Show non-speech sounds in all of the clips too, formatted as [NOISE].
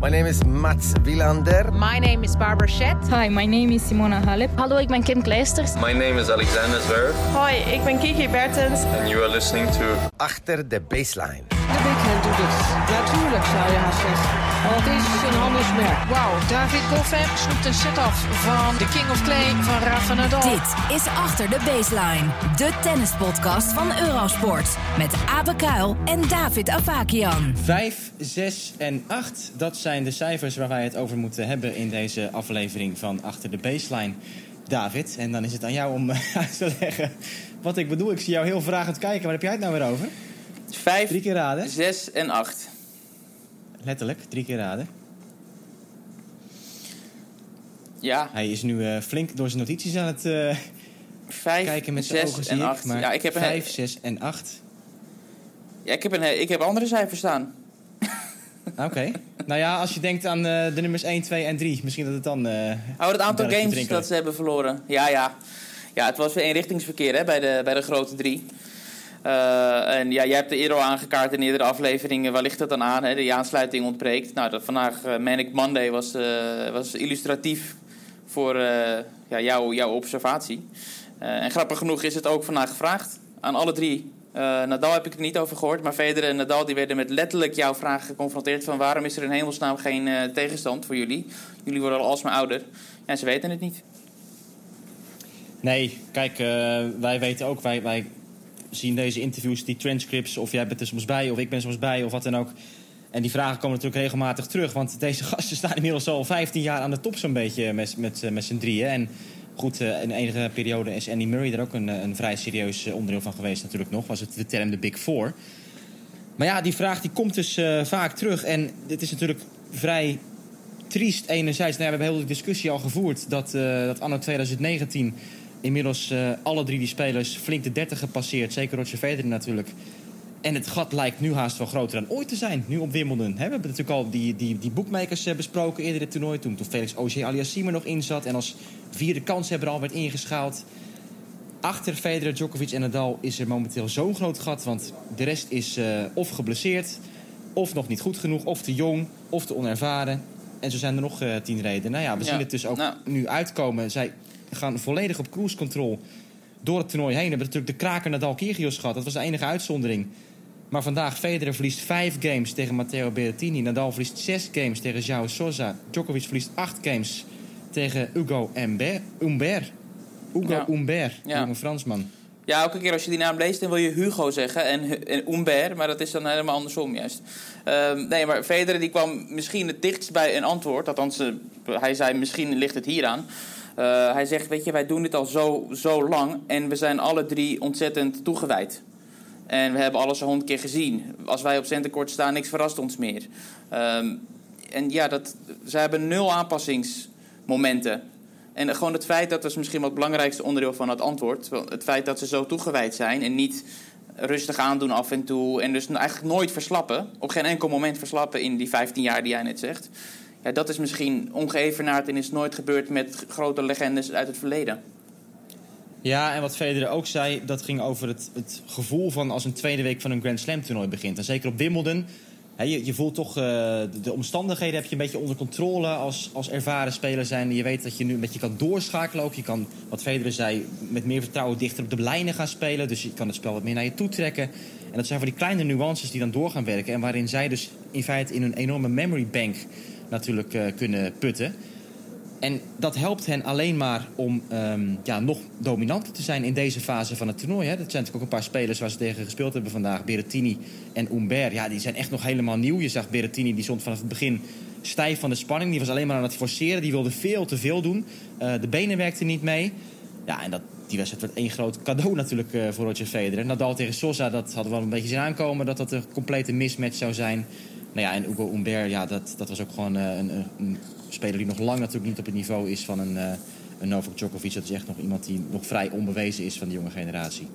My name is Mats Wilander. My name is Barbara Schett. Hi, my name is Simona Halep. Hallo, ik ben Kim Kleisters. My name is Alexander Zverev. Hoi, ik ben Kiki Bertens. And you are listening to... Achter de baseline. Natuurlijk zou je haast zeggen. Want het is een handelsmerk. Wauw, David Goffin snoept een set-off van de King of Clay van Rafa Nadal. Dit is Achter de Baseline. De tennispodcast van Eurosport. Met Abe Kuil en David Avakian. 5, 6 en 8. Dat zijn de cijfers waar wij het over moeten hebben in deze aflevering van Achter de Baseline. David, en dan is het aan jou om [LAUGHS] uit te leggen wat ik bedoel. Ik zie jou heel vragend kijken. Waar heb jij het nou weer over? 5, Drie keer raden. 6 en 8. Letterlijk, drie keer raden. Ja, Hij is nu eh, flink door zijn notities aan het eh, 5, kijken met zijn 6 ogen, zie en ik. 8. Maar Ja, ik heb, een, 5, 6 en 8. ja, ik, heb een, ik heb andere cijfers staan. [LAUGHS] Oké. nou ja, als je denkt aan eh, de nummers 1, 2 en 3, misschien dat het dan... eh, Oh, het aantal games dat ze hebben verloren. Ja, ja. Ja, het was weer eenrichtingsverkeer hè, bij, de, bij de grote drie. Eh, en ja, jij hebt de eerder al aangekaart in eerdere afleveringen. Waar ligt dat dan aan? Hè? De aansluiting ontbreekt. Nou, vandaag eh, Manic Monday was, eh, was illustratief voor ja, jouw, jouw observatie. En grappig genoeg is het ook vandaag gevraagd aan alle drie. Nadal heb ik het niet over gehoord, maar Federer en Nadal die werden met letterlijk jouw vraag geconfronteerd van waarom is er in hemelsnaam geen tegenstand voor jullie? Jullie worden al alsmaar ouder. En ze weten het niet. Nee, kijk, wij weten ook, wij, wij zien deze interviews, die transcripts, of jij bent er soms bij, of ik ben soms bij, of wat dan ook. En die vragen komen natuurlijk regelmatig terug, want deze [LAUGHS] gasten staan inmiddels al 15 jaar aan de top zo'n beetje met, met, eh, met z'n drieën. En goed, eh, in enige periode is Andy Murray er ook een, eh, een vrij serieus onderdeel van geweest natuurlijk nog, was het de term de Big Four. Maar ja, die vraag die komt dus vaak terug en dit is natuurlijk vrij triest enerzijds. Nou we hebben heel de discussie al gevoerd dat, dat anno 2019 inmiddels eh, alle drie die spelers flink de 30 gepasseerd. Zeker Roger Federer natuurlijk. En het gat lijkt nu haast wel groter dan ooit te zijn, nu op Wimbledon. Hè, we hebben natuurlijk al die, die, die boekmakers eh, besproken eerder dit toernooi. Toen, toen Felix Auger-Aliassime nog in zat en als vierde kanshebber al werd ingeschaald. Achter Federer, Djokovic en Nadal is er momenteel zo'n groot gat. Want de rest is eh, of geblesseerd, of nog niet goed genoeg, of te jong, of te onervaren. En zo zijn er nog tien redenen. Nou ja, we Ja, zien het dus ook nou. nu uitkomen. Zij gaan volledig op cruise control door het toernooi heen. We hebben natuurlijk de kraker Nadal Kyrgios gehad. Dat was de enige uitzondering. Maar vandaag Federer verliest vijf games tegen Matteo Berrettini. Nadal verliest zes games tegen João Sousa. Djokovic verliest acht games tegen Hugo Humbert. Hugo Ja. Humbert, Ja. jonge Fransman. Ja, elke keer als je die naam leest, dan wil je Hugo zeggen en, Hu- en Humbert, maar dat is dan helemaal andersom juist. Ehm, nee, maar Federer die kwam misschien het dichtst bij een antwoord. Althans, eh, hij zei misschien ligt het hier aan. Eh, hij zegt, weet je, wij doen dit al zo, zo lang en we zijn alle drie ontzettend toegewijd. En we hebben alles al honderd keer gezien. Als wij op centercourt staan, niks verrast ons meer. Ehm, en ja, dat, ze hebben nul aanpassingsmomenten. En gewoon het feit, dat is misschien wel het belangrijkste onderdeel van het antwoord. Het feit dat ze zo toegewijd zijn en niet rustig aandoen af en toe. En dus eigenlijk nooit verslappen. Op geen enkel moment verslappen in die 15 jaar die jij net zegt. Ja, dat is misschien ongeëvenaard en is nooit gebeurd met grote legendes uit het verleden. Ja, en wat Federer ook zei, dat ging over het, het gevoel van als een tweede week van een Grand Slam toernooi begint. En zeker op Wimbledon, je, je voelt toch eh, de, de omstandigheden heb je een beetje onder controle als, als ervaren speler zijn. Je weet dat je nu een beetje kan doorschakelen ook. Je kan, wat Federer zei, met meer vertrouwen dichter op de lijnen gaan spelen. Dus je kan het spel wat meer naar je toe trekken. En dat zijn van die kleine nuances die dan door gaan werken. En waarin zij dus in feite in een enorme memory bank natuurlijk eh, kunnen putten. En dat helpt hen alleen maar om ehm, ja, nog dominanter te zijn in deze fase van het toernooi. Hè. Dat zijn natuurlijk ook een paar spelers waar ze tegen gespeeld hebben vandaag. Berrettini en Humbert. Ja, die zijn echt nog helemaal nieuw. Je zag Berrettini, die stond vanaf het begin stijf van de spanning. Die was alleen maar aan het forceren. Die wilde veel te veel doen. Eh, de benen werkten niet mee. Ja, en dat, die wedstrijd werd één groot cadeau natuurlijk eh, voor Roger Federer. Nadal tegen Sosa, dat hadden we wel een beetje zien aankomen... dat dat een complete mismatch zou zijn. Nou ja, en Hugo Humbert, ja, dat, dat was ook gewoon eh, een, speler die nog lang natuurlijk niet op het niveau is van een, eh, een Novak Djokovic. Dat is echt nog iemand die nog vrij onbewezen is van de jonge generatie.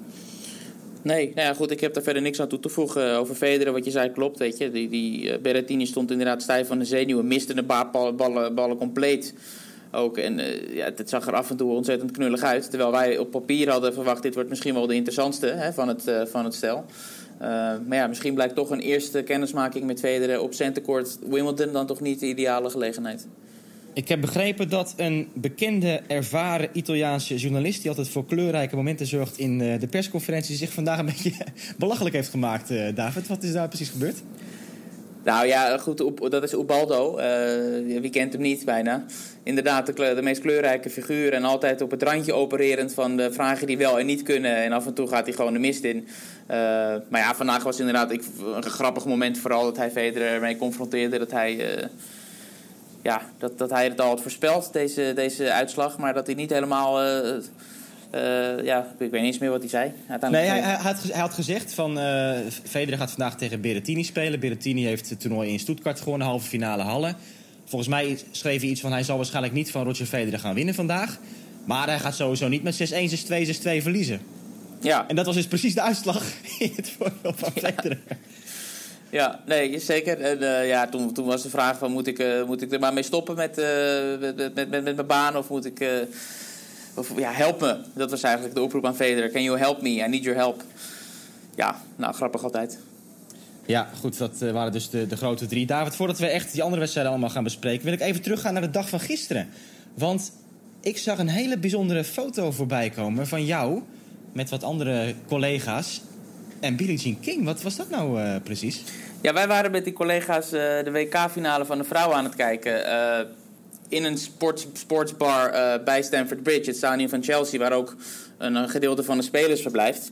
Nee, nou ja, goed, ik heb daar verder niks aan toe te voegen. Over Federer, wat je zei, klopt, weet je. Die, die eh, Berrettini stond inderdaad stijf van de zenuwen, miste een paar bal- ballen, ballen compleet ook. En eh, ja, het zag er af en toe ontzettend knullig uit. Terwijl wij op papier hadden verwacht, dit wordt misschien wel de interessantste hè, van, het, eh, van het stel. Uh, maar ja, misschien blijkt toch een eerste kennismaking met Federer op centercourt Wimbledon dan toch niet de ideale gelegenheid. Ik heb begrepen dat een bekende, ervaren Italiaanse journalist... die altijd voor kleurrijke momenten zorgt in uh, de persconferentie... zich vandaag een beetje [LAUGHS] belachelijk heeft gemaakt, uh, David. Wat is daar precies gebeurd? Nou ja, goed, dat is Ubaldo. Uh, wie kent hem niet bijna? Inderdaad, de, meest kleurrijke figuur. En altijd op het randje opererend van de vragen die wel en niet kunnen. En af en toe gaat hij gewoon de mist in. Uh, maar ja, vandaag was inderdaad ik, een grappig moment. Vooral dat hij Federer ermee confronteerde. Dat hij, uh, ja, dat, dat hij het al had voorspeld, deze, deze uitslag. Maar dat hij niet helemaal uh, ja, ik weet niet eens meer wat hij zei. Nee, hij, hij, had, hij, had, gezegd van uh, Federer gaat vandaag tegen Berrettini spelen. Berrettini heeft het toernooi in Stuttgart gewonnen, halve finale Halle. Volgens mij schreef hij iets van hij zal waarschijnlijk niet van Roger Federer gaan winnen vandaag. Maar hij gaat sowieso niet met 6-1, 6-2, 6-2 verliezen. Ja. En dat was dus precies de uitslag [LAUGHS] in het voordeel van Federer. Ja, nee, zeker. En uh, ja, toen, toen was de vraag van moet ik, uh, moet ik er maar mee stoppen met, uh, met, met, met, met, mijn baan of moet ik of ja, help me. Dat was eigenlijk de oproep aan Federer. Can you help me? I need your help. Ja, nou, grappig altijd. Ja, goed, dat uh, waren dus de, de grote drie. David, voordat we echt die andere wedstrijden allemaal gaan bespreken... wil ik even teruggaan naar de dag van gisteren. Want ik zag een hele bijzondere foto voorbij komen van jou... met wat andere collega's en Billie Jean King. Wat was dat nou uh, precies? Ja, wij waren met die collega's uh, de WK-finale van de vrouwen aan het kijken in een sports, sportsbar uh, bij Stamford Bridge, het stadion van Chelsea, waar ook een, een gedeelte van de spelers verblijft.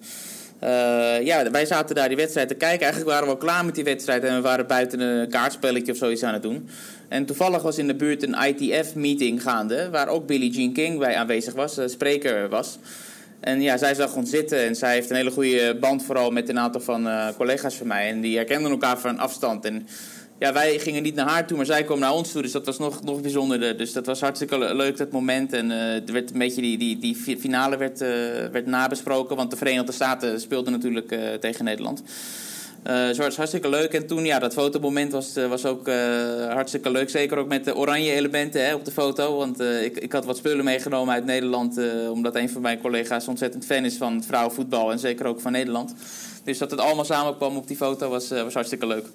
Uh, ja, wij zaten daar die wedstrijd te kijken. Eigenlijk waren we al klaar met die wedstrijd en we waren buiten een kaartspelletje of zoiets aan het doen. En toevallig was in de buurt een ITF-meeting gaande, waar ook Billie Jean King bij aanwezig was, spreker was. En ja, zij zag ons zitten en zij heeft een hele goede band vooral met een aantal van collega's van mij. En die herkenden elkaar van afstand. En ja, wij gingen niet naar haar toe, maar zij kwam naar ons toe. Dus dat was nog, nog bijzonderder. Dus dat was hartstikke leuk, dat moment. En uh, er werd een beetje die, die, die finale werd, uh, werd nabesproken. Want de Verenigde Staten speelden natuurlijk uh, tegen Nederland. Uh, zo was hartstikke leuk. En toen, ja, dat fotomoment was, was ook hartstikke leuk. Zeker ook met de oranje elementen hè, op de foto. Want ik, ik had wat spullen meegenomen uit Nederland. omdat een van mijn collega's ontzettend fan is van vrouwenvoetbal. En zeker ook van Nederland. Dus dat het allemaal samenkwam op die foto was, was hartstikke leuk.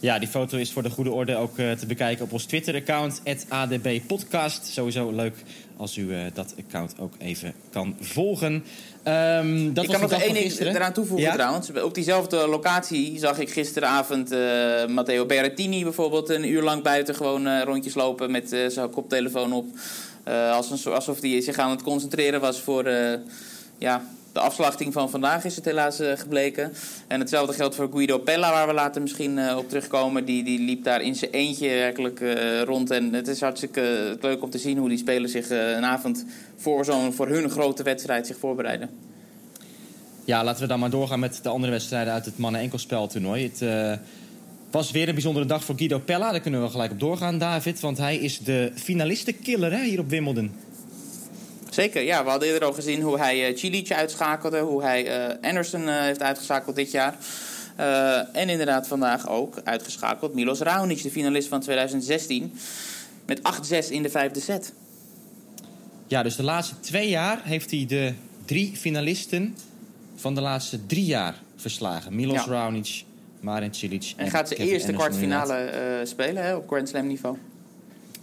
Ja, die foto is voor de goede orde ook uh, te bekijken op ons Twitter-account, @adbpodcast. Sowieso leuk als u uh, dat account ook even kan volgen. Um, dat ik kan nog één ding eraan toevoegen ja? trouwens. Op diezelfde locatie zag ik gisteravond uh, Matteo Berrettini bijvoorbeeld een uur lang buiten gewoon rondjes lopen met zijn koptelefoon op. alsof hij zich aan het concentreren was voor ja, de afslachting van vandaag is het helaas uh, gebleken. En hetzelfde geldt voor Guido Pella, waar we later misschien uh, op terugkomen. Die, die liep daar in zijn eentje werkelijk uh, rond. En het is hartstikke leuk om te zien hoe die spelers zich een avond voor, zo'n, voor hun grote wedstrijd zich voorbereiden. Ja, laten we dan maar doorgaan met de andere wedstrijden uit het mannen-enkelspeltoernooi. Het was weer een bijzondere dag voor Guido Pella. Daar kunnen we gelijk op doorgaan, David. Want hij is de finalistenkiller hè, hier op Wimbledon. Zeker, ja. We hadden eerder al gezien hoe hij uh, Cilic uitschakelde. Hoe hij uh, Anderson uh, heeft uitgeschakeld dit jaar. en inderdaad vandaag ook uitgeschakeld. Milos Raonic, de finalist van 2016. Met 8-6 in de vijfde set. Ja, dus de laatste twee jaar heeft hij de drie finalisten van de laatste drie jaar verslagen. Milos ja. Raonic, Marin Cilic en, en gaat zijn eerste kwartfinale spelen hè, op Grand Slam niveau.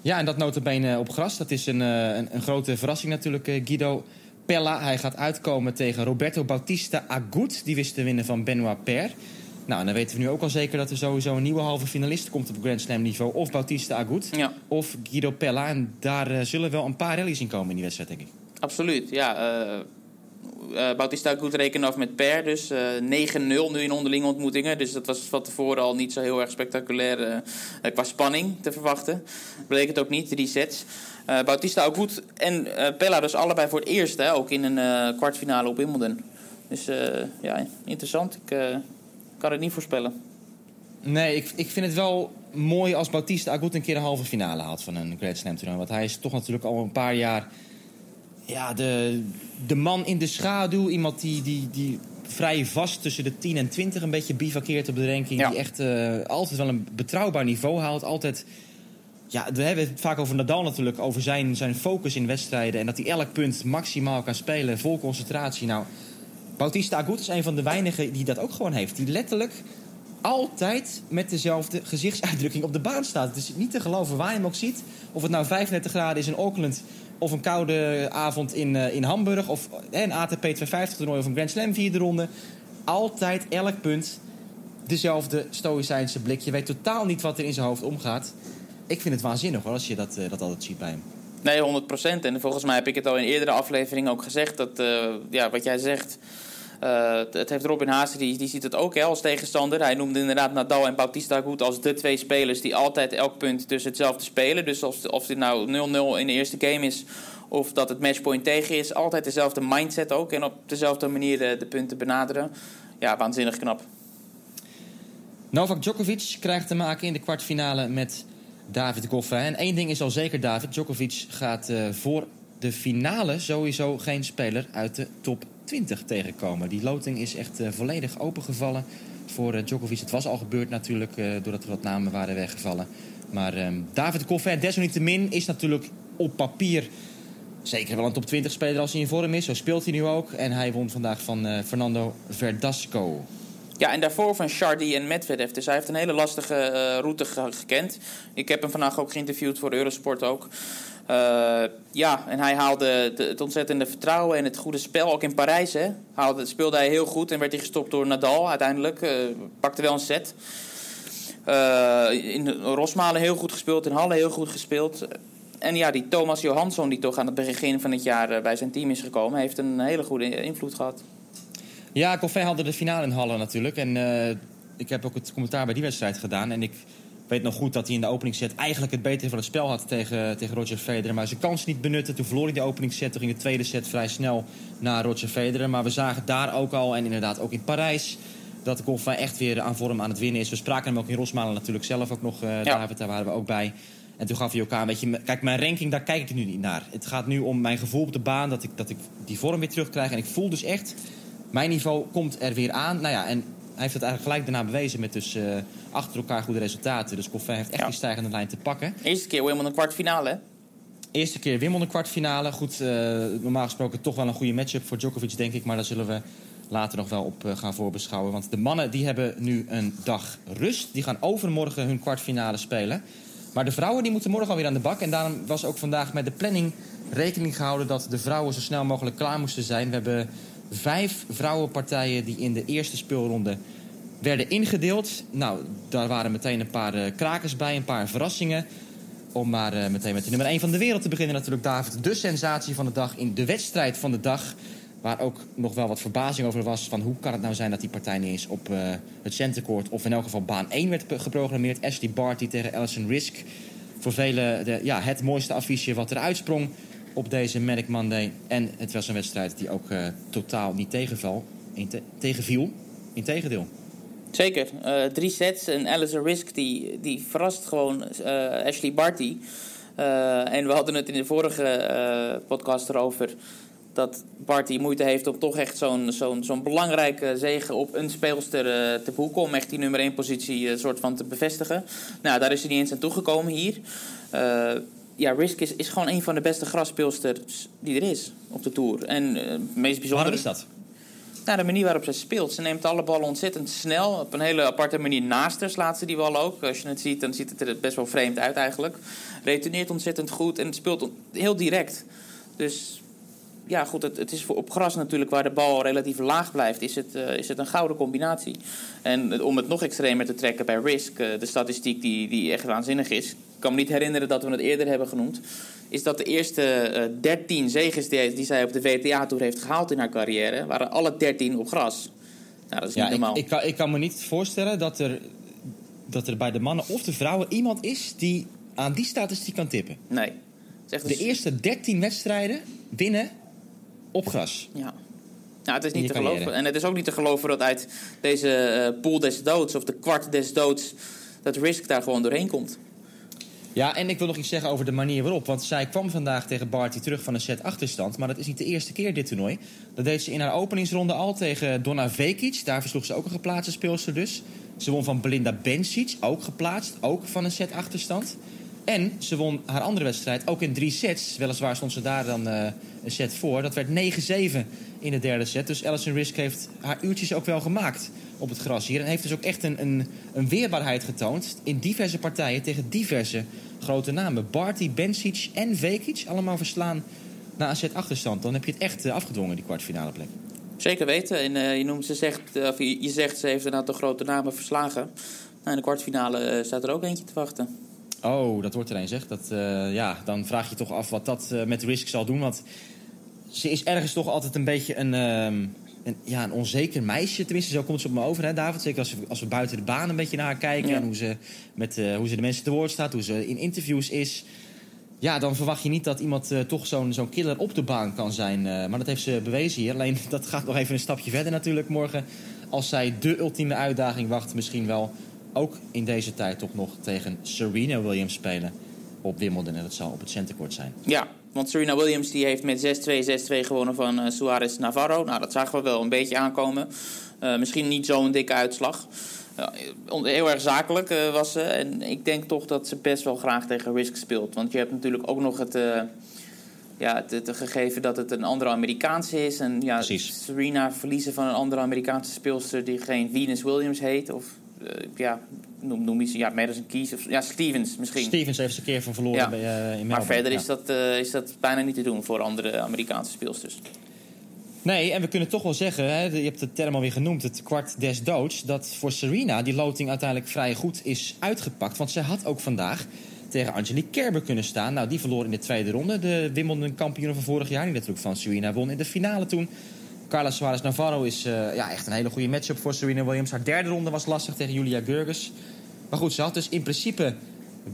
Ja, en dat notabene op gras. Dat is een, een, een grote verrassing natuurlijk, Guido Pella. Hij gaat uitkomen tegen Roberto Bautista Agut. Die wist te winnen van Benoit Per. Nou, en dan weten we nu ook al zeker dat er sowieso een nieuwe halve finalist komt op Grand Slam niveau. Of Bautista Agut, ja. of Guido Pella. En daar uh, zullen wel een paar rallies in komen in die wedstrijd, denk ik. Absoluut, ja. Uh, uh, Bautista Agut rekenen af met Per. Dus 9-0 nu in onderlinge ontmoetingen. Dus dat was van tevoren al niet zo heel erg spectaculair qua spanning te verwachten. Bleek het ook niet, drie sets. Bautista Agut en uh, Pella dus allebei voor het eerst, hè, ook in een kwartfinale op Wimbledon. Dus ja, interessant. Ik kan het niet voorspellen. Nee, ik, ik vind het wel mooi als Bautista Agut een keer een halve finale haalt van een Grand Slam toernooi. Want hij is toch natuurlijk al een paar jaar ja, de, de man in de schaduw. Iemand die, die, die vrij vast tussen de 10 en 20 een beetje bivakkeert op de ranking. Ja. Die echt altijd wel een betrouwbaar niveau haalt. Altijd ja, we hebben het vaak over Nadal natuurlijk, over zijn, zijn focus in wedstrijden. En dat hij elk punt maximaal kan spelen, vol concentratie. Nou, Bautista Agut is een van de weinigen die dat ook gewoon heeft. Die letterlijk altijd met dezelfde gezichtsuitdrukking op de baan staat. Het is niet te geloven waar je hem ook ziet. Of het nou 35 graden is in Auckland... of een koude avond in, eh, in Hamburg... of een ATP 250 toernooi of een Grand Slam vierde ronde. Altijd, elk punt, dezelfde stoïcijnse blik. Je weet totaal niet wat er in zijn hoofd omgaat. Ik vind het waanzinnig hoor, als je dat, eh, dat altijd ziet bij hem. Nee, 100% En volgens mij heb ik het al in eerdere afleveringen ook gezegd. Dat, eh, ja, wat jij zegt. Eh, het heeft Robin Haase, die, die ziet het ook hè, als tegenstander. Hij noemde inderdaad Nadal en Bautista goed als de twee spelers die altijd elk punt tussen hetzelfde spelen. Dus of, of dit nou 0-0 in de eerste game is of dat het matchpoint tegen is, altijd dezelfde mindset ook. En op dezelfde manier de, de punten benaderen. Ja, waanzinnig knap. Novak Djokovic krijgt te maken in de kwartfinale met David Goffin. En één ding is al zeker, David. Djokovic gaat eh, voor de finale sowieso geen speler uit de top 20 tegenkomen. Die loting is echt eh, volledig opengevallen voor eh, Djokovic. Het was al gebeurd natuurlijk, eh, doordat er wat namen waren weggevallen. Maar ehm, David Goffin, desalniettemin, is natuurlijk op papier... Zeker wel een top 20 speler als hij in vorm is. Zo speelt hij nu ook. En hij won vandaag van Fernando Verdasco. Ja, en daarvoor van Chardy en Medvedev. Dus hij heeft een hele lastige route ge- gekend. Ik heb hem vandaag ook geïnterviewd voor Eurosport ook. Eh, ja, en hij haalde de- het ontzettende vertrouwen en het goede spel. Ook in Parijs hè, haalde, speelde hij heel goed en werd hij gestopt door Nadal uiteindelijk. eh, pakte wel een set. Eh, in Rosmalen heel goed gespeeld, in Halle heel goed gespeeld. En ja, die Thomas Johansson, die toch aan het begin van het jaar bij zijn team is gekomen, heeft een hele goede invloed gehad. Ja, Goffin haalde de finale in Halle natuurlijk. En ik heb ook het commentaar bij die wedstrijd gedaan. En ik weet nog goed dat hij in de openingsset eigenlijk het betere van het spel had tegen, tegen Roger Federer. Maar zijn kans niet benutte. Toen verloor hij de openingsset. Toen ging de tweede set vrij snel naar Roger Federer. Maar we zagen daar ook al, en inderdaad ook in Parijs... dat Goffin echt weer aan vorm aan het winnen is. We spraken hem ook in Rosmalen natuurlijk zelf ook nog, eh, David. Daar waren we ook bij. En toen gaf hij elkaar een beetje... Kijk, mijn ranking, daar kijk ik nu niet naar. Het gaat nu om mijn gevoel op de baan. Dat ik, dat ik die vorm weer terugkrijg. En ik voel dus echt... Mijn niveau komt er weer aan. Nou ja, en hij heeft het eigenlijk gelijk daarna bewezen met dus eh, achter elkaar goede resultaten. Dus Goffin heeft echt Ja. die stijgende lijn te pakken. Eerste keer Wimbledon kwartfinale, hè? Eerste keer Wimbledon kwartfinale. Goed, eh, normaal gesproken toch wel een goede matchup voor Djokovic, denk ik. Maar daar zullen we later nog wel op eh, gaan voorbeschouwen. Want de mannen die hebben nu een dag rust. Die gaan overmorgen hun kwartfinale spelen. Maar de vrouwen die moeten morgen alweer aan de bak. En daarom was ook vandaag met de planning rekening gehouden... dat de vrouwen zo snel mogelijk klaar moesten zijn. We hebben vijf vrouwenpartijen die in de eerste speelronde werden ingedeeld. Nou, daar waren meteen een paar eh, krakers bij, een paar verrassingen. Om maar eh, meteen met de nummer 1 van de wereld te beginnen natuurlijk, David. De sensatie van de dag in de wedstrijd van de dag. Waar ook nog wel wat verbazing over was van hoe kan het nou zijn dat die partij niet eens op eh, het centercourt... of in elk geval baan 1 werd geprogrammeerd. Ashley Barty tegen Alison Risk. Voor velen de, ja, het mooiste affiche wat er uitsprong op deze Manic Monday. En het was een wedstrijd die ook eh, totaal niet tegenval, inte- tegenviel. Integendeel. Zeker. Eh, drie sets. En Alison Risk die, die verrast gewoon eh, Ashley Barty. En we hadden het in de vorige podcast erover... dat Barty moeite heeft om toch echt zo'n zo'n zo'n belangrijke zege op een speelster te boeken... om echt die nummer 1 positie eh, soort van te bevestigen. Nou, daar is hij niet eens aan toegekomen hier. Ja, Risk is, is gewoon een van de beste grasspeelsters die er is op de Tour. En eh, het meest bijzondere... Waarom is dat? Nou, de manier waarop ze speelt. Ze neemt alle ballen ontzettend snel. Op een hele aparte manier naast haar slaat ze die bal ook. Als je het ziet, dan ziet het er best wel vreemd uit eigenlijk. Retourneert ontzettend goed en speelt heel direct. Dus ja, goed, het, het is voor, op gras natuurlijk waar de bal relatief laag blijft, is het, eh, is het een gouden combinatie. En om het nog extremer te trekken bij Risk, eh, de statistiek die, die echt waanzinnig is. Ik kan me niet herinneren dat we het eerder hebben genoemd. Is dat de eerste eh 13 zegens die, die zij op de WTA-tour heeft gehaald in haar carrière, waren alle 13 op gras. Nou, dat is niet Ja, ik, normaal. ik, kan, ik kan me niet voorstellen dat er, dat er bij de mannen of de vrouwen iemand is die aan die statistiek kan tippen. Nee. Echt De eerste 13 wedstrijden winnen op gras. Ja. Nou, het is niet te geloven. En het is ook niet te geloven dat uit deze eh pool des doods, of de kwart des doods, dat Risk daar gewoon doorheen komt. Ja, en ik wil nog iets zeggen over de manier waarop. Want zij kwam vandaag tegen Barty terug van een set achterstand. Maar dat is niet de eerste keer dit toernooi. Dat deed ze in haar openingsronde al tegen Donna Vekic. Daar versloeg ze ook een geplaatste speelster dus. Ze won van Belinda Bencic, ook geplaatst. Ook van een set achterstand. En ze won haar andere wedstrijd ook in drie sets. Weliswaar stond ze daar dan eh, een set voor. Dat werd 9-7 in de derde set. Dus Alison Risk heeft haar uurtjes ook wel gemaakt op het gras hier. En heeft dus ook echt een, een, een weerbaarheid getoond in diverse partijen tegen diverse grote namen. Barty, Bencic en Vekic allemaal verslaan na een set achterstand. Dan heb je het echt eh, afgedwongen, die kwartfinale plek. Zeker weten. En eh, je, noemt, ze zegt, of je, je zegt ze heeft een aantal grote namen verslagen. Nou, in de kwartfinale eh, staat er ook eentje te wachten. Oh, dat wordt er een, zeg. Dat, ja, dan vraag je toch af wat dat met Risk zal doen. Want ze is ergens toch altijd een beetje een, ehm, een, ja, een onzeker meisje. Tenminste, zo komt ze op me over, hè, David. Zeker als we, als we buiten de baan een beetje naar haar kijken. Ja. En hoe ze, met, eh, hoe ze de mensen te woord staat. Hoe ze in interviews is. Ja, dan verwacht je niet dat iemand eh, toch zo'n zo'n killer op de baan kan zijn. eh, maar dat heeft ze bewezen hier. Alleen [LAUGHS] dat gaat nog even een stapje verder natuurlijk morgen. Als zij de ultieme uitdaging wacht, misschien wel ook in deze tijd toch nog tegen Serena Williams spelen op Wimbledon. En dat zal op het centercourt zijn. Ja, want Serena Williams die heeft met 6-2, 6-2 gewonnen van eh, Suarez Navarro. Nou, dat zagen we wel een beetje aankomen. Eh, misschien niet zo'n dikke uitslag. Ja, on- heel erg zakelijk eh, was ze. En ik denk toch dat ze best wel graag tegen Risk speelt. Want je hebt natuurlijk ook nog het, eh, ja, het, het gegeven dat het een andere Amerikaanse is. En ja, Precies. Serena verliezen van een andere Amerikaanse speelster die geen Venus Williams heet. Of eh, ja, noem, noem iets. Ja, Madison Keys. Of, ja, Stevens misschien. Stevens heeft ze een keer van verloren Ja. bij, eh, in Melbourne. Maar verder Ja. is, dat, eh, is dat bijna niet te doen voor andere Amerikaanse speelsters. Nee, en we kunnen toch wel zeggen, hè, je hebt de term alweer genoemd, het kwart des doods, dat voor Serena die loting uiteindelijk vrij goed is uitgepakt. Want zij had ook vandaag tegen Angelique Kerber kunnen staan. Nou, die verloor in de tweede ronde. De Wimbledon-kampioen van vorig jaar, die natuurlijk van Serena won in de finale toen. Carla Suarez Navarro is eh, ja, echt een hele goede matchup voor Serena Williams. Haar derde ronde was lastig tegen Julia Gerges. Maar goed, ze had dus in principe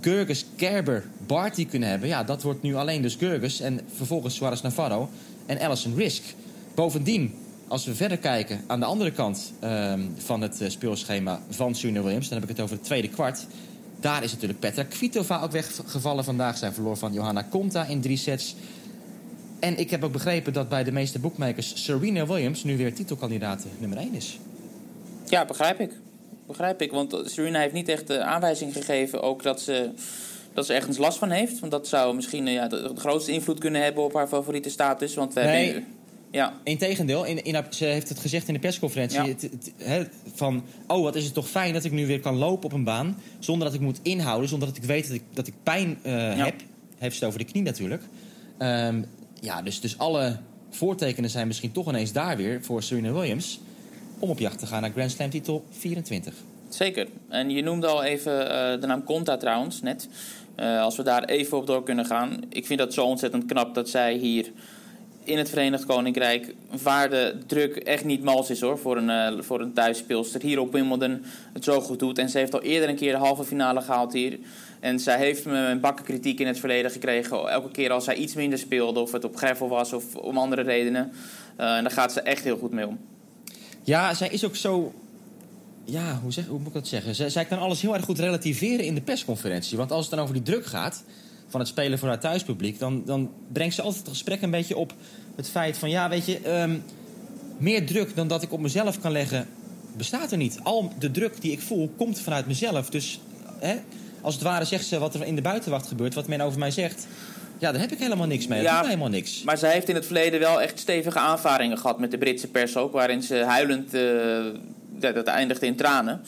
Gerges, Kerber, Barty kunnen hebben. Ja, dat wordt nu alleen dus Gerges en vervolgens Suarez Navarro en Alison Risk. Bovendien, als we verder kijken aan de andere kant ehm, van het eh, speelschema van Serena Williams... dan heb ik het over het tweede kwart. Daar is natuurlijk Petra Kvitova ook weggevallen vandaag. Zij verloor van Johanna Konta in drie sets. En ik heb ook begrepen dat bij de meeste boekmakers... Serena Williams nu weer titelkandidaat nummer 1 is. Ja, begrijp ik. Begrijp ik, want Serena heeft niet echt de aanwijzing gegeven ook dat ze, dat ze ergens last van heeft. Want dat zou misschien eh, ja, de, grootste invloed kunnen hebben op haar favoriete status. Want we Nee. hebben... Ja, Integendeel, in, in, ze heeft het gezegd in de persconferentie. Ja. Het, van, oh, wat is het toch fijn dat ik nu weer kan lopen op een baan. Zonder dat ik moet inhouden, zonder dat ik weet dat ik, dat ik pijn eh, heb. Heeft ze het over de knie natuurlijk. Ehm, ja, dus, dus alle voortekenen zijn misschien toch ineens daar weer voor Serena Williams. Om op jacht te gaan naar Grand Slam titel 24. zeker. En je noemde al even eh, de naam Conta trouwens, net. Eh, als we daar even op door kunnen gaan. Ik vind dat zo ontzettend knap dat zij hier in het Verenigd Koninkrijk... waar de druk echt niet mals is hoor, voor een, eh, voor een thuisspeelster... hier op Wimbledon het zo goed doet. En ze heeft al eerder een keer de halve finale gehaald hier... En zij heeft me een bakken kritiek in het verleden gekregen. Elke keer als zij iets minder speelde, of het op gravel was of om andere redenen. Eh, en daar gaat ze echt heel goed mee om. Ja, zij is ook zo. Ja, hoe, zeg, hoe moet ik dat zeggen? Zij, zij kan alles heel erg goed relativeren in de persconferentie. Want als het dan over die druk gaat van het spelen voor haar thuispubliek, dan, dan brengt ze altijd het gesprek een beetje op het feit van: ja, weet je, ehm, meer druk dan dat ik op mezelf kan leggen, bestaat er niet. Al de druk die ik voel, komt vanuit mezelf. Dus hè, als het ware zegt ze wat er in de buitenwacht gebeurt, wat men over mij zegt. Ja, daar heb ik helemaal niks mee. Dat Ja, doet mij helemaal niks. Maar zij heeft in het verleden wel echt stevige aanvaringen gehad met de Britse pers ook. Waarin ze huilend, eh, dat eindigde in tranen.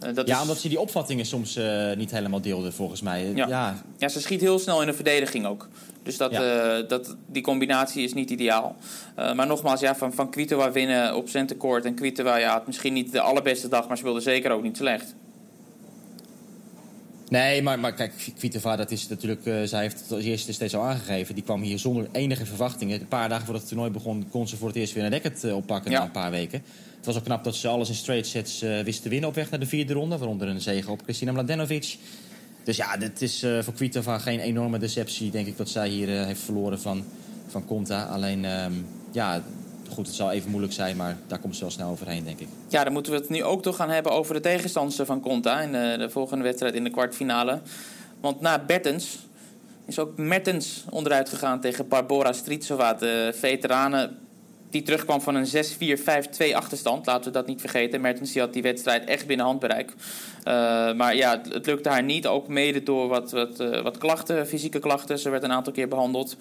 Eh, dat Ja, is- omdat ze die opvattingen soms eh, niet helemaal deelde, volgens mij. Ja. ja, Ja, ze schiet heel snel in de verdediging ook. Dus dat, Ja. dat, die combinatie is niet ideaal. Maar nogmaals, ja, van, van Kvitova winnen op centercourt. En Kvitova ja, had misschien niet de allerbeste dag, maar speelde zeker ook niet slecht. Nee, maar, maar kijk, Kvitova, dat is natuurlijk... eh, zij heeft het als eerste steeds al aangegeven. Die kwam hier zonder enige verwachtingen. Een paar dagen voordat het toernooi begon... kon ze voor het eerst weer een racket eh, oppakken Ja. na een paar weken. Het was ook knap dat ze alles in straight sets eh, wist te winnen op weg naar de vierde ronde. Waaronder een zege op Kristina Mladenovic. Dus ja, dit is voor Kvitova geen enorme deceptie. Denk ik dat zij hier heeft verloren van, van Conta. Alleen, ehm, ja, goed, het zal even moeilijk zijn. Maar daar komt ze wel snel overheen, denk ik. Ja, dan moeten we het nu ook toch gaan hebben over de tegenstander van Conta in de, de volgende wedstrijd in de kwartfinale. Want na Bertens is ook Mertens onderuit gegaan tegen Barbora Stritsova. De veteranen die terugkwam van een 6-4-5-2 achterstand. Laten we dat niet vergeten. Mertens had die wedstrijd echt binnen handbereik. Uh, maar ja, het, lukte haar niet. Ook mede door wat, wat, uh, wat klachten, fysieke klachten. Ze werd een aantal keer behandeld.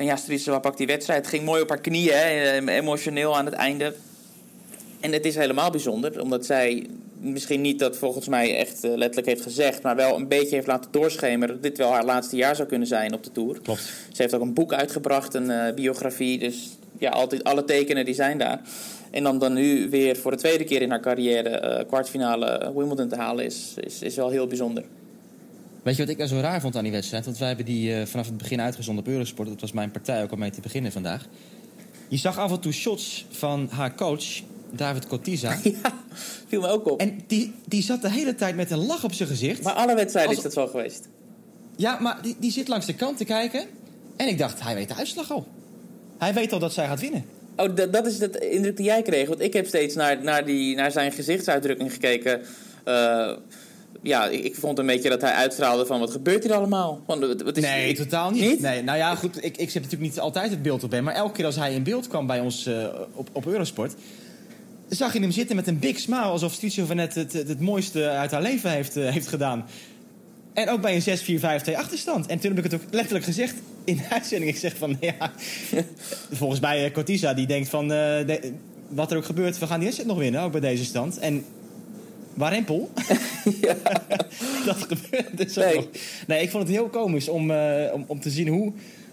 En ja, Strisova pakt die wedstrijd. Het ging mooi op haar knieën, hè, emotioneel aan het einde. En het is helemaal bijzonder, omdat zij misschien niet dat volgens mij echt uh, letterlijk heeft gezegd, maar wel een beetje heeft laten doorschemeren dat dit wel haar laatste jaar zou kunnen zijn op de Tour. Klopt. Ze heeft ook een boek uitgebracht, een uh, biografie, dus ja, altijd, alle tekenen die zijn daar. En dan, dan nu weer voor de tweede keer in haar carrière uh, kwartfinale Wimbledon te halen is, is, is wel heel bijzonder. Weet je wat ik nou zo raar vond aan die wedstrijd? Want wij hebben die uh, vanaf het begin uitgezonden op Eurosport. Dat was mijn partij ook om mee te beginnen vandaag. Je zag af en toe shots van haar coach, David Cotiza. [LAUGHS] Ja, viel me ook op. En die, die zat de hele tijd met een lach op zijn gezicht. Maar alle wedstrijden Als- is dat zo geweest. Ja, maar die, die zit langs de kant te kijken. En ik dacht, hij weet de uitslag al. Hij weet al dat zij gaat winnen. Oh, dat, dat is de indruk die jij kreeg. Want ik heb steeds naar, naar, die, naar zijn gezichtsuitdrukking gekeken. Eh, ja, ik, ik vond een beetje dat hij uitstraalde van wat gebeurt hier allemaal? Want, wat, wat is, Nee, ik- totaal niet. Niet? Nee, nou ja, goed, ik, ik zet natuurlijk niet altijd het beeld op hem. Maar elke keer als hij in beeld kwam bij ons eh, op, op Eurosport... zag je hem zitten met een big smile... alsof Stichova net het, het, het mooiste uit haar leven heeft, eh, heeft gedaan. En ook bij een 6-4-5-2 achterstand. En toen heb ik het ook letterlijk gezegd in de [LAUGHS] uitzending. Ik zeg van, ja... [LAUGHS] volgens mij uh, Cortisa, die denkt van... de- wat er ook gebeurt, we gaan die wedstrijd nog winnen, ook bij deze stand. En Warempel. [LAUGHS] [LAUGHS] dat gebeurt dus Nee. Nee, ik vond het heel komisch om, eh, om, om te zien hoe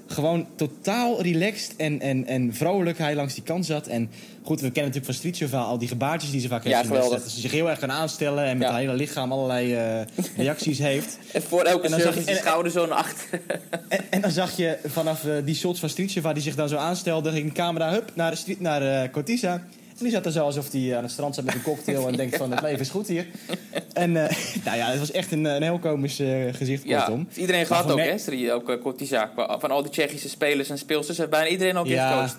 gewoon totaal relaxed en, en, en vrolijk hij langs die kant zat. En goed, we kennen natuurlijk van Streetsova al die gebaartjes die ze vaak heeft Ja, geweldig. Dat ze zich heel erg kan aanstellen en met Ja. haar hele lichaam allerlei eh, [LAUGHS] reacties heeft. En voor elke En zag je- en- schouder zo naar achter. En, en dan zag je vanaf eh, die shots van Streetsova die zich dan zo aanstelde, ging de camera hup, naar, street, naar Cortisa. En die zat er zo alsof hij aan het strand zat met een cocktail en denkt van het leven is goed hier. En eh, [LAUGHS] nou ja, het was echt een, een heel komisch eh, gezicht Ja, kortom. heeft iedereen gehad ook, hè? Strie, ook uh, Kortizak. Van al die Tsjechische spelers en speelsters heeft bijna iedereen ook Ja. gekozen.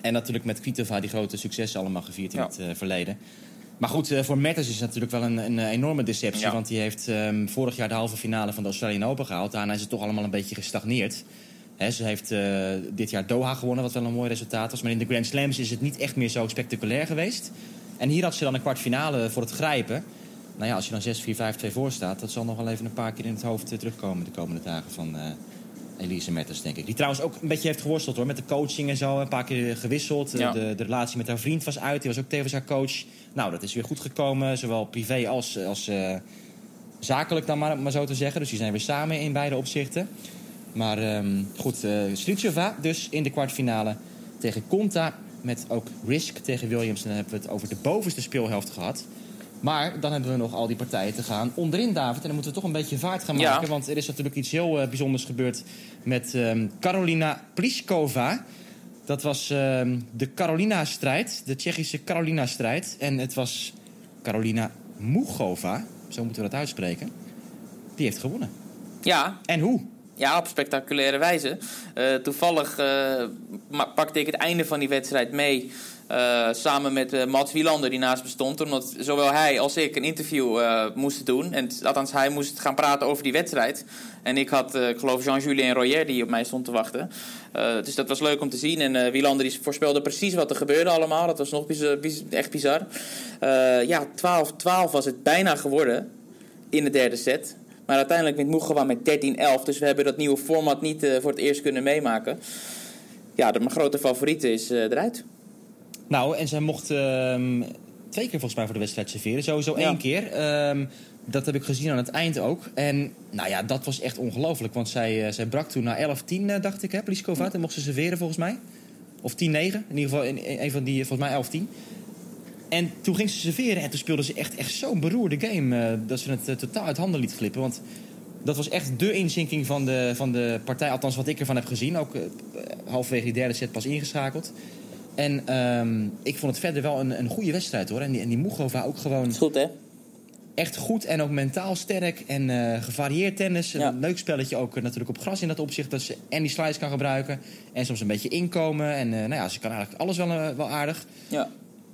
En natuurlijk met Kvitova die grote successen allemaal gevierd in Ja. het eh, verleden. Maar goed, eh, voor Mertens is het natuurlijk wel een, een eh, enorme deceptie. Ja. Want die heeft ehm, vorig jaar de halve finale van de Australian Open gehaald. Daarna is het toch allemaal een beetje gestagneerd. Ze heeft eh, dit jaar Doha gewonnen, wat wel een mooi resultaat was. Maar in de Grand Slams is het niet echt meer zo spectaculair geweest. En hier had ze dan een kwartfinale voor het grijpen. Nou ja, als je dan 6-4-5-2 voor staat... dat zal nog wel even een paar keer in het hoofd eh, terugkomen... de komende dagen van eh, Elise Mertens, denk ik. Die trouwens ook een beetje heeft geworsteld hoor, met de coaching en zo. Een paar keer gewisseld. Ja. De, de relatie met haar vriend was uit. Die was ook tevens haar coach. Nou, dat is weer goed gekomen. Zowel privé als, als zakelijk dan maar, maar zo te zeggen. Dus die zijn weer samen in beide opzichten. Maar ehm, goed, Slitsjova dus in de kwartfinale tegen Conta. Met ook Risk tegen Williams. En dan hebben we het over de bovenste speelhelft gehad. Maar dan hebben we nog al die partijen te gaan onderin, David. En dan moeten we toch een beetje vaart gaan Ja. maken. Want er is natuurlijk iets heel eh, bijzonders gebeurd met ehm, Karolina Pliskova. Dat was ehm, de Carolina-strijd, de Tsjechische Carolina-strijd. En het was Carolina Mugova, zo moeten we dat uitspreken. Die heeft gewonnen. Ja, En hoe? Ja, op spectaculaire wijze. Eh, toevallig eh, pakte ik het einde van die wedstrijd mee. eh, samen met eh, Mats Wielander, die naast me stond. Omdat zowel hij als ik een interview moesten doen. En althans, hij moest gaan praten over die wedstrijd. En ik had, ik geloof, Jean-Julien Royer die op mij stond te wachten. Dus dat was leuk om te zien. En Wielander die voorspelde precies wat er gebeurde allemaal. Dat was nog echt bizar. Ja, 12-12 was het bijna geworden in de derde set. Maar uiteindelijk wint Mugova met 13-11. Dus we hebben dat nieuwe format niet eh, voor het eerst kunnen meemaken. Ja, de, mijn grote favoriet is eh, eruit. Nou, en zij mocht ehm, twee keer volgens mij voor de wedstrijd serveren. Sowieso Ja. één keer. Ehm, dat heb ik gezien aan het eind ook. En nou ja, dat was echt ongelooflijk. Want zij, eh, zij brak toen naar 11-10, eh, dacht ik, hè, Pliskova. En mocht ze serveren volgens mij. Of 10-9. In ieder geval in, een van die, volgens mij 11-10. En toen ging ze serveren en toen speelde ze echt, echt zo'n beroerde game... eh, dat ze het eh, totaal uit handen liet glippen. Want dat was echt de inzinking van de, van de partij. Althans, wat ik ervan heb gezien. Ook eh, halverwege die derde set pas ingeschakeld. En ehm, ik vond het verder wel een, een goede wedstrijd hoor. En die, en die Mugova ook gewoon Is goed, hè? echt goed en ook mentaal sterk. En gevarieerd tennis. Ja. Een leuk spelletje ook natuurlijk op gras in dat opzicht. Dat ze en die slides kan gebruiken. En soms een beetje inkomen. En nou ja, ze kan eigenlijk alles wel, wel aardig. Ja.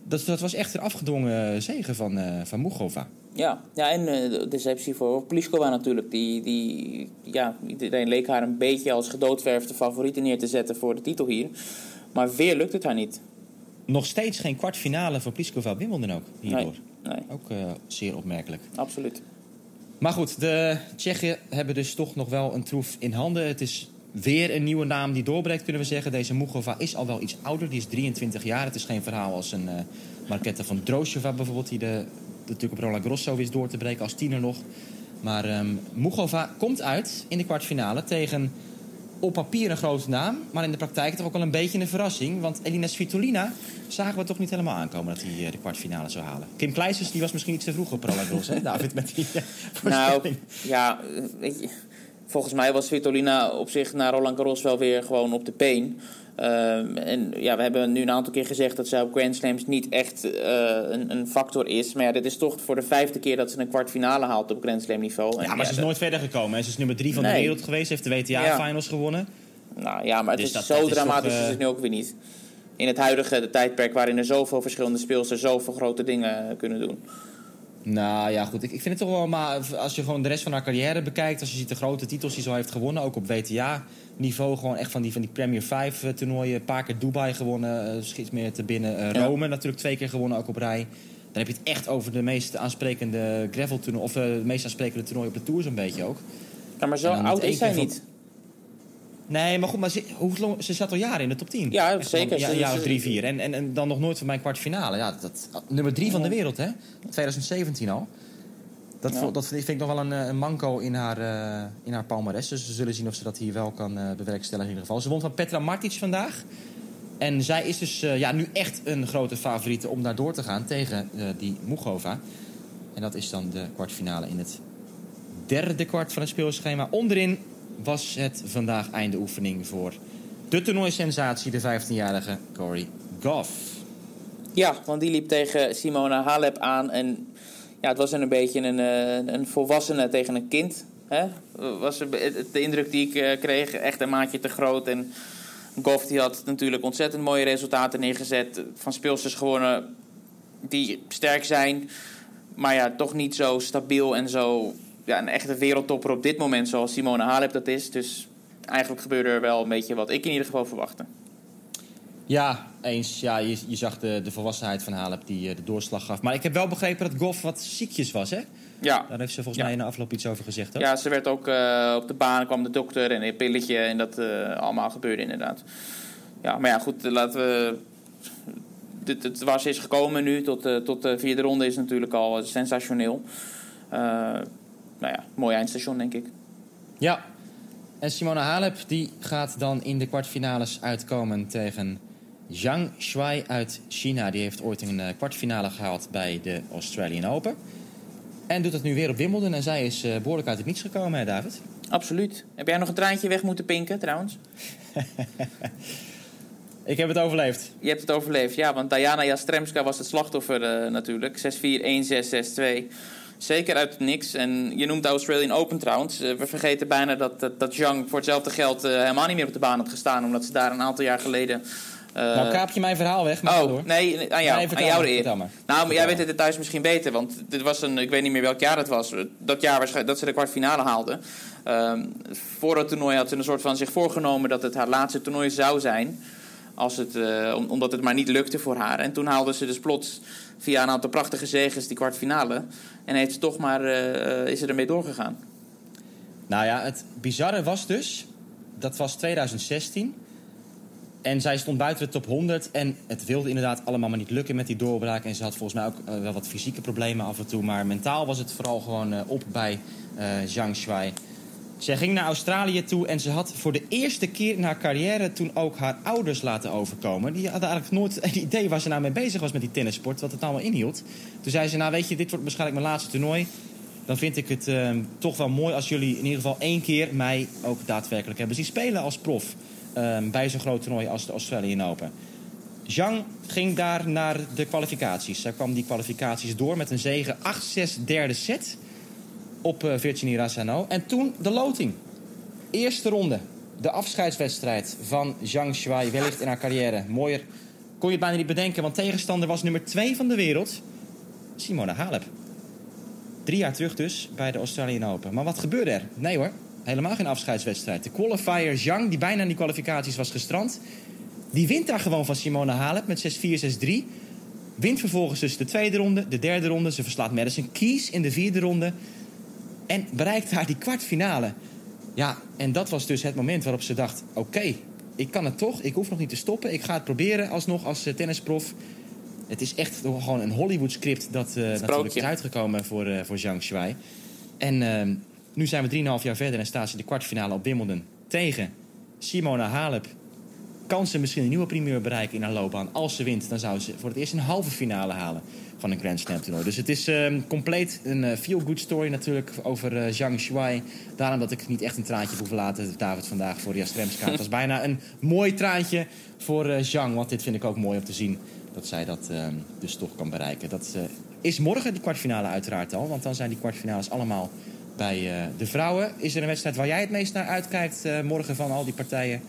Dat, dat was echt een afgedwongen zegen van, eh van Mugova. Ja, ja en eh, de deceptie voor Pliskova natuurlijk. Die, die, ja, iedereen leek haar een beetje als gedoodverfde favoriete neer te zetten voor de titel hier. Maar weer lukt het haar niet. Nog steeds geen kwartfinale voor Pliskova Wimbledon ook hierdoor. Nee, nee, Ook eh, zeer opmerkelijk. absoluut. Maar goed, de Tsjechen hebben dus toch nog wel een troef in handen. Het is weer een nieuwe naam die doorbreekt, kunnen we zeggen. Deze Mugova is al wel iets ouder, die is 23 jaar. Het is geen verhaal als een uh, van Drozheva bijvoorbeeld... die de, natuurlijk op Roland Grosso wist door te breken als tiener nog. Maar um, Mugova komt uit in de kwartfinale tegen op papier een grote naam... maar in de praktijk toch ook wel een beetje een verrassing. Want Elina Svitolina zagen we toch niet helemaal aankomen... dat hij de kwartfinale zou halen. Kim Kleisters die was misschien iets te vroeg op Roland Garros, hè, David? Met die, uh, nou, ja, weet je, volgens mij was Svitolina op zich naar Roland Garros wel weer gewoon op de been. Uh, en ja, we hebben nu een aantal keer gezegd dat zij op Grand Slams niet echt uh, een, een, factor is. Maar ja, dit is toch voor de vijfde keer dat ze een kwartfinale haalt op Grand Slam niveau. Ja, maar ja, ze is dat... nooit verder gekomen. Ze is nummer drie van nee. de wereld geweest, heeft de WTA-finals ja. gewonnen. Nou ja, maar het dus is dat, zo dat dramatisch is, toch, uh... is het nu ook weer niet. In het huidige tijdperk waarin er zoveel verschillende speelsters zoveel grote dingen kunnen doen. Nou ja, goed. Ik, ik vind het toch wel, maar als je gewoon de rest van haar carrière bekijkt, als je ziet de grote titels die ze al heeft gewonnen, ook op WTA-niveau, gewoon echt van die, van die Premier 5 toernooien, een paar keer Dubai gewonnen, uh, schiet meer te binnen. Uh, Rome ja. natuurlijk twee keer gewonnen, ook op rij. Dan heb je het echt over de meest aansprekende gravel toernooi, of uh, de meest aansprekende toernooi op de Tour zo'n beetje ook. Ja, maar zo oud is zij niet. Nee, maar goed, maar ze, hoe, ze zat al jaren in de top 10. Ja, zeker. Ja, ja, drie, vier. En, en, en dan nog nooit van mijn kwartfinale. Ja, dat, nummer drie van de wereld, hè? 2017 al. Dat, ja. dat vind ik nog wel een, een manco in haar, uh, in haar palmares. Dus we zullen zien of ze dat hier wel kan uh, bewerkstelligen in ieder geval. Ze won van Petra Martic vandaag. En zij is dus uh, ja, nu echt een grote favoriete om daar door te gaan tegen die Mugova. En dat is dan de kwartfinale in het derde kwart van het speelschema. Onderin was het vandaag einde oefening voor de toernooisensatie, de 15-jarige Corey Goff. Ja, want die liep tegen Simona Halep aan. En ja, het was een beetje een, een volwassene tegen een kind. Hè? Was de indruk die ik kreeg, echt een maatje te groot. En Goff die had natuurlijk ontzettend mooie resultaten neergezet. Van speelsters gewonnen die sterk zijn. Maar ja, toch niet zo stabiel en zo ja, een echte wereldtopper op dit moment, zoals Simone Halep dat is. Dus eigenlijk gebeurde er wel een beetje wat ik in ieder geval verwachtte. Ja, eens. Ja, je, je zag de, de volwassenheid van Halep die de doorslag gaf. Maar ik heb wel begrepen dat Goff wat ziekjes was, hè? Ja. Daar heeft ze volgens ja. mij in de afloop iets over gezegd. Ook. Ja, ze werd ook uh, op de baan, kwam de dokter en een pilletje. En dat uh, allemaal gebeurde inderdaad. Ja, maar ja, goed, laten we... Het, het, waar ze is gekomen nu, tot, tot de vierde ronde, is natuurlijk al sensationeel. Nou ja, mooi eindstation, denk ik. Ja. En Simona Halep die gaat dan in de kwartfinales uitkomen tegen Zhang Shuai uit China. Die heeft ooit een kwartfinale gehaald bij de Australian Open. En doet het nu weer op Wimbledon. En zij is uh, behoorlijk uit het niets gekomen, hè, David? Absoluut. Heb jij nog een traantje weg moeten pinken, trouwens? [LAUGHS] ik heb het overleefd. Je hebt het overleefd, ja. Want Diana Jastremska was het slachtoffer uh, natuurlijk. 6-4, 1-6, 6-2. Zeker uit het niks. En je noemt de Australian Open trouwens. Uh, we vergeten bijna dat, dat, dat Zhang voor hetzelfde geld helemaal niet meer op de baan had gestaan. Omdat ze daar een aantal jaar geleden... Uh, nou, kaap je mijn verhaal weg. Maar oh, door. nee, aan jou, nee, aan jou de eer. Nou, maar jij weet het thuis misschien beter. Want dit was een, ik weet niet meer welk jaar het was. Dat jaar dat ze de kwartfinale haalde. Um, voor het toernooi had ze een soort van zich voorgenomen dat het haar laatste toernooi zou zijn. Als het, uh, omdat het maar niet lukte voor haar. En toen haalde ze dus plots via een aantal prachtige zegens die kwartfinale. En heeft ze toch maar, uh, is ze ermee doorgegaan. Nou ja, het bizarre was dus, dat was 2016. En zij stond buiten de top 100. En het wilde inderdaad allemaal maar niet lukken met die doorbraak. En ze had volgens mij ook wel wat fysieke problemen af en toe. Maar mentaal was het vooral gewoon op bij Zhang Shuai. Zij ging naar Australië toe en ze had voor de eerste keer in haar carrière toen ook haar ouders laten overkomen. Die hadden eigenlijk nooit een idee waar ze nou mee bezig was met die tennissport, wat het allemaal inhield. Toen zei ze, nou weet je, dit wordt waarschijnlijk mijn laatste toernooi. Dan vind ik het uh, toch wel mooi als jullie in ieder geval één keer mij ook daadwerkelijk hebben zien spelen als prof. Um, bij zo'n groot toernooi als de Australian Open. Zhang ging daar naar de kwalificaties. Zij kwam die kwalificaties door met een zege 8-6 derde set op uh, Virginie Razzano. En toen de loting. Eerste ronde. De afscheidswedstrijd van Zhang Shuai. Wellicht in haar carrière. Mooier kon je het bijna niet bedenken. Want tegenstander was nummer 2 van de wereld. Simona Halep. Drie jaar terug dus bij de Australian Open. Maar wat gebeurde er? Nee hoor. Helemaal geen afscheidswedstrijd. De qualifier Zhang, die bijna in die kwalificaties was gestrand... Die wint daar gewoon van Simone Halep met 6-4, 6-3. Wint vervolgens dus de tweede ronde, de derde ronde. Ze verslaat Madison Keys in de vierde ronde. En bereikt daar die kwartfinale. Ja, en dat was dus het moment waarop ze dacht... oké, ik kan het toch, ik hoef nog niet te stoppen. Ik ga het proberen alsnog als uh, tennisprof. Het is echt gewoon een Hollywood-script... dat uh, natuurlijk is uitgekomen voor, uh, voor Zhang Shuai. En ehm, nu zijn we 3,5 jaar verder en staat ze in de kwartfinale op Wimbledon... tegen Simona Halep kan ze misschien een nieuwe primeur bereiken in haar loopbaan. Als ze wint, dan zou ze voor het eerst een halve finale halen van een Grand Slam toernooi. Dus het is uh, compleet een uh, feel-good story natuurlijk over uh, Zhang Shuai. Daarom dat ik niet echt een traantje hoef laten, David, vandaag voor Jastremska. het was bijna een mooi traantje voor Zhang, want dit vind ik ook mooi om te zien dat zij dat ehm, dus toch kan bereiken. Dat is morgen die kwartfinale uiteraard al, want dan zijn die kwartfinales allemaal bij de vrouwen. Is er een wedstrijd waar jij het meest naar uitkijkt morgen van al die partijen?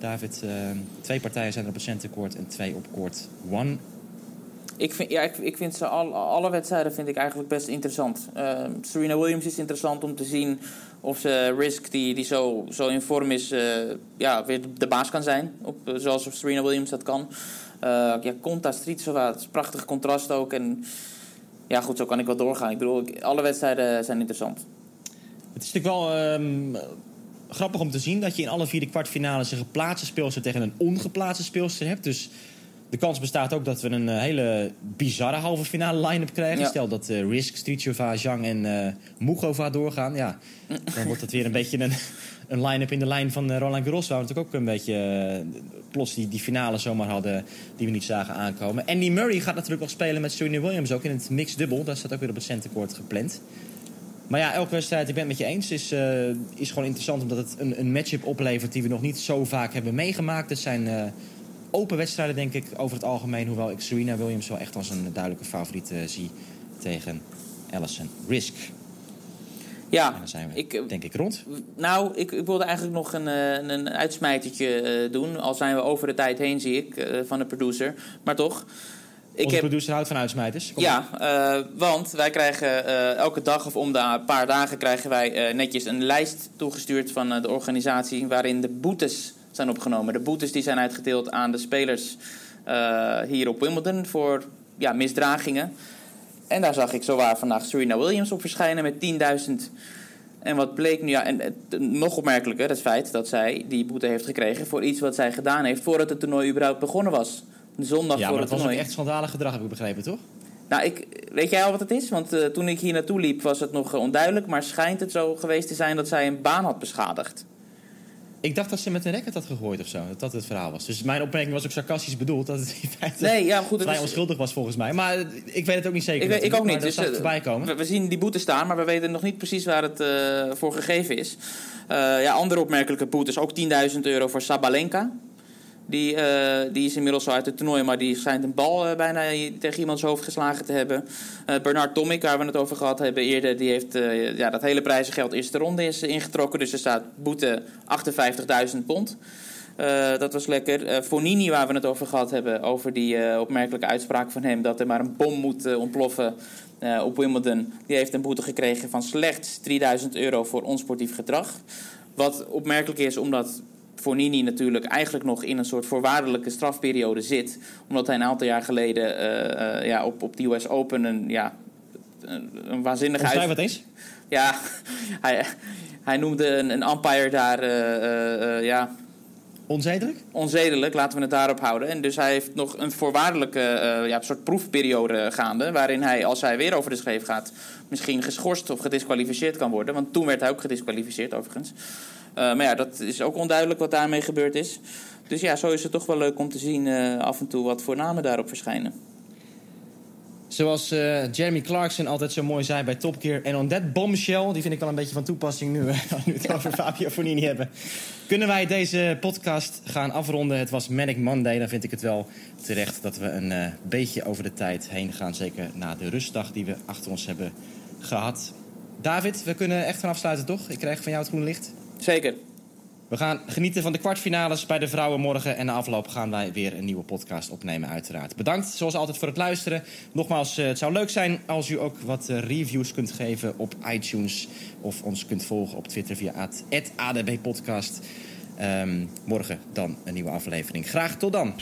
David, uh, twee partijen zijn er op het centercourt en twee op court one. Ik vind, ja, ik, ik vind ze al, alle wedstrijden vind ik eigenlijk best interessant. Uh, Serena Williams is interessant om te zien of ze Risk, die, die zo, zo in vorm is, uh, ja, weer de baas kan zijn. Op, zoals Serena Williams dat kan. ja, Conta, Stritsova, het is een prachtig contrast ook. En ja, goed, zo kan ik wel doorgaan. Ik bedoel, alle wedstrijden zijn interessant. Het is natuurlijk wel... Um grappig om te zien dat je in alle vier de kwartfinales een geplaatste speelster tegen een ongeplaatste speelster hebt. Dus de kans bestaat ook dat we een uh, hele bizarre halve finale line-up krijgen. Stel dat uh, Risk, Strichova, Zhang en uh, Mugova doorgaan. Ja, dan wordt het weer een beetje een, [LAUGHS] een line-up in de lijn van Roland Garros. Waar we natuurlijk ook een beetje plots die, die finale zomaar hadden die we niet zagen aankomen. Andy Murray gaat natuurlijk nog spelen met Serena Williams ook in het mixed dubbel. Dat staat ook weer op het centercourt gepland. Maar ja, elke wedstrijd, ik ben het met je eens, is, uh, is gewoon interessant omdat het een, een matchup oplevert die we nog niet zo vaak hebben meegemaakt. Het zijn uh, open wedstrijden, denk ik, over het algemeen. Hoewel ik Serena Williams wel echt als een duidelijke favoriet uh, zie tegen Allison Risk. Ja, en dan zijn we, ik, denk ik, rond. Nou, ik, ik wilde eigenlijk nog een, een, een uitsmijtertje doen. Al zijn we over de tijd heen, zie ik, van de producer. Maar toch. Ik Onze heb... producer houdt van uitsmijters. Kom ja, uh, want wij krijgen uh, elke dag of om de paar dagen krijgen wij uh, netjes een lijst toegestuurd van de organisatie waarin de boetes zijn opgenomen. De boetes die zijn uitgedeeld aan de spelers hier op Wimbledon voor ja, misdragingen. En daar zag ik zowaar vandaag Serena Williams op verschijnen met 10.000. En wat bleek nu, ja, en nog opmerkelijker, het feit dat zij die boete heeft gekregen voor iets wat zij gedaan heeft voordat het toernooi überhaupt begonnen was zondag ja, voor maar het dat was ook echt schandalig gedrag, heb ik begrepen, toch? Nou, ik, weet jij al wat het is? Want uh, toen ik hier naartoe liep was het nog uh, onduidelijk. Maar schijnt het zo geweest te zijn dat zij een baan had beschadigd. Ik dacht dat ze met een racket had gegooid of zo. Dat dat het verhaal was. Dus mijn opmerking was ook sarcastisch bedoeld. Dat het in feite nee, ja, goed, vrij is... onschuldig was volgens mij. Maar ik weet het ook niet zeker. Ik, weet, ik ook niet. Dus, uh, komen. We, we, zien die boete staan, maar we weten nog niet precies waar het voor gegeven is. ja, andere opmerkelijke boetes. Ook 10.000 euro voor Sabalenka. Die, uh, die is inmiddels al uit het toernooi, maar die schijnt een bal uh, bijna tegen iemands hoofd geslagen te hebben. Uh, Bernard Tomic, waar we het over gehad hebben eerder, die heeft ja, dat hele prijzengeld eerste ronde is ingetrokken. Dus er staat boete 58.000 pond. dat was lekker. Fonini, waar we het over gehad hebben, over die opmerkelijke uitspraak van hem dat er maar een bom moet ontploffen op Wimbledon. Die heeft een boete gekregen van slechts 3000 euro voor onsportief gedrag. Wat opmerkelijk is, omdat Fornini natuurlijk eigenlijk nog in een soort voorwaardelijke strafperiode zit. Omdat hij een aantal jaar geleden uh, uh, ja, op, op de US Open een, ja, een, een waanzinnige... Uit... wat eens? Ja, [LAUGHS] hij, hij noemde een, een umpire daar... Uh, ja, Onzedelijk? Onzedelijk, laten we het daarop houden. En dus hij heeft nog een voorwaardelijke uh, ja, soort proefperiode gaande. Waarin hij, als hij weer over de schreef gaat, misschien geschorst of gedisqualificeerd kan worden. Want toen werd hij ook gedisqualificeerd, overigens. Uh, maar ja, dat is ook onduidelijk wat daarmee gebeurd is. Dus ja, zo is het toch wel leuk om te zien uh, af en toe wat voor namen daarop verschijnen. Zoals uh, Jeremy Clarkson altijd zo mooi zei bij Top Gear. En on that bombshell, die vind ik wel een beetje van toepassing nu, [LAUGHS] we het over Fabio Fonini hebben. Kunnen wij deze podcast gaan afronden? Het was Manic Monday, dan vind ik het wel terecht dat we een beetje over de tijd heen gaan. Zeker na de rustdag die we achter ons hebben gehad. David, we kunnen echt gaan afsluiten, toch? Ik krijg van jou het groene licht. Zeker. We gaan genieten van de kwartfinales bij de vrouwen morgen. En na afloop gaan wij weer een nieuwe podcast opnemen, uiteraard. Bedankt zoals altijd voor het luisteren. Nogmaals, eh, het zou leuk zijn als u ook wat eh, reviews kunt geven op iTunes. Of ons kunt volgen op Twitter via @adbpodcast. Ehm, morgen dan een nieuwe aflevering. Graag tot dan.